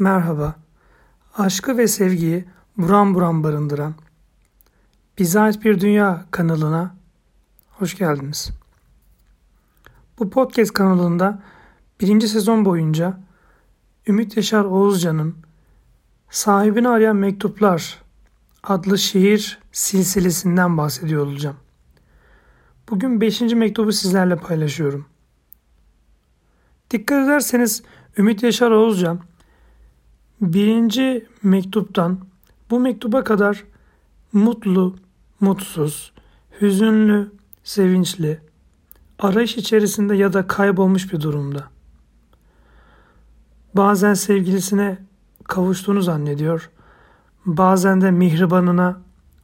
Merhaba. Aşkı ve sevgiyi buram buram barındıran Bize Bir Dünya kanalına hoş geldiniz. Bu podcast kanalında birinci sezon boyunca Ümit Yaşar Oğuzcan'ın Sahibini Arayan Mektuplar adlı şiir silsilesinden bahsediyor olacağım. Bugün beşinci mektubu sizlerle paylaşıyorum. Dikkat ederseniz Ümit Yaşar Oğuzcan birinci mektuptan bu mektuba kadar mutlu, mutsuz, hüzünlü, sevinçli, arayış içerisinde ya da kaybolmuş bir durumda. Bazen sevgilisine kavuştuğunu zannediyor, bazen de mihribanına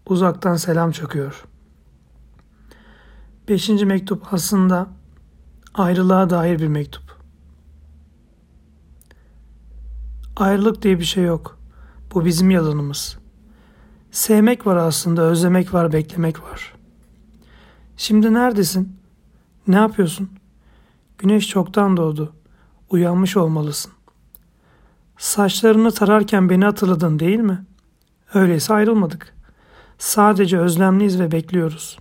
uzaktan selam çakıyor. Beşinci mektup aslında ayrılığa dair bir mektup. Ayrılık diye bir şey yok. Bu bizim yalanımız. Sevmek var aslında, özlemek var, beklemek var. Şimdi neredesin? Ne yapıyorsun? Güneş çoktan doğdu. Uyanmış olmalısın. Saçlarını tararken beni hatırladın değil mi? Öyleyse ayrılmadık. Sadece özlemliyiz ve bekliyoruz.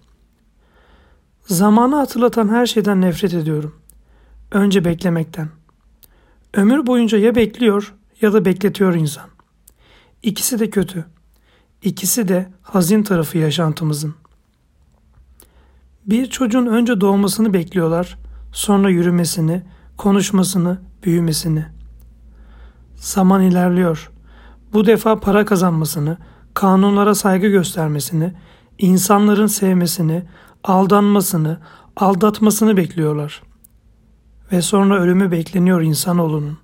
Zamanı hatırlatan her şeyden nefret ediyorum. Önce beklemekten. Ömür boyunca ya bekliyor ya da bekletiyor insan. İkisi de kötü. İkisi de hazin tarafı yaşantımızın. Bir çocuğun önce doğmasını bekliyorlar, sonra yürümesini, konuşmasını, büyümesini. Zaman ilerliyor. Bu defa para kazanmasını, kanunlara saygı göstermesini, insanların sevmesini, aldanmasını, aldatmasını bekliyorlar. Ve sonra ölümü bekleniyor insanoğlunun.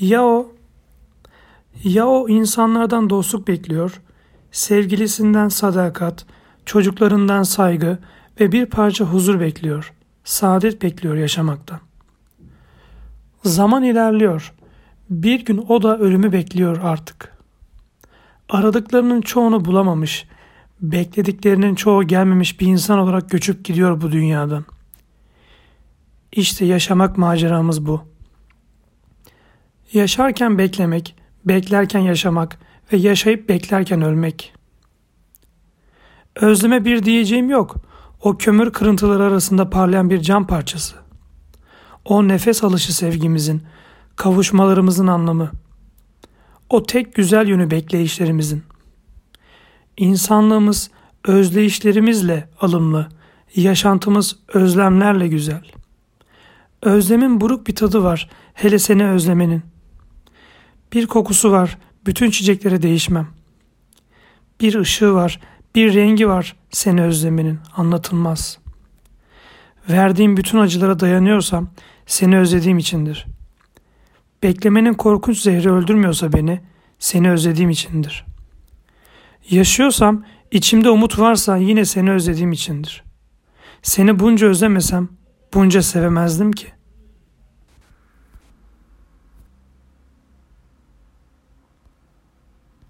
Ya o ya o insanlardan dostluk bekliyor, sevgilisinden sadakat, çocuklarından saygı ve bir parça huzur bekliyor. Saadet bekliyor yaşamaktan. Zaman ilerliyor. Bir gün o da ölümü bekliyor artık. Aradıklarının çoğunu bulamamış, beklediklerinin çoğu gelmemiş bir insan olarak göçüp gidiyor bu dünyadan. İşte yaşamak maceramız bu. Yaşarken beklemek, beklerken yaşamak ve yaşayıp beklerken ölmek. Özleme bir diyeceğim yok. O kömür kırıntıları arasında parlayan bir cam parçası. O nefes alışı sevgimizin, kavuşmalarımızın anlamı. O tek güzel yönü bekleyişlerimizin. İnsanlığımız özleyişlerimizle alımlı, yaşantımız özlemlerle güzel. Özlemin buruk bir tadı var, hele seni özlemenin.'' Bir kokusu var, bütün çiçeklere değişmem. Bir ışığı var, bir rengi var seni özlemenin, anlatılmaz. Verdiğim bütün acılara dayanıyorsam seni özlediğim içindir. Beklemenin korkunç zehri öldürmüyorsa beni, seni özlediğim içindir. Yaşıyorsam, içimde umut varsa yine seni özlediğim içindir. Seni bunca özlemesem, bunca sevemezdim ki.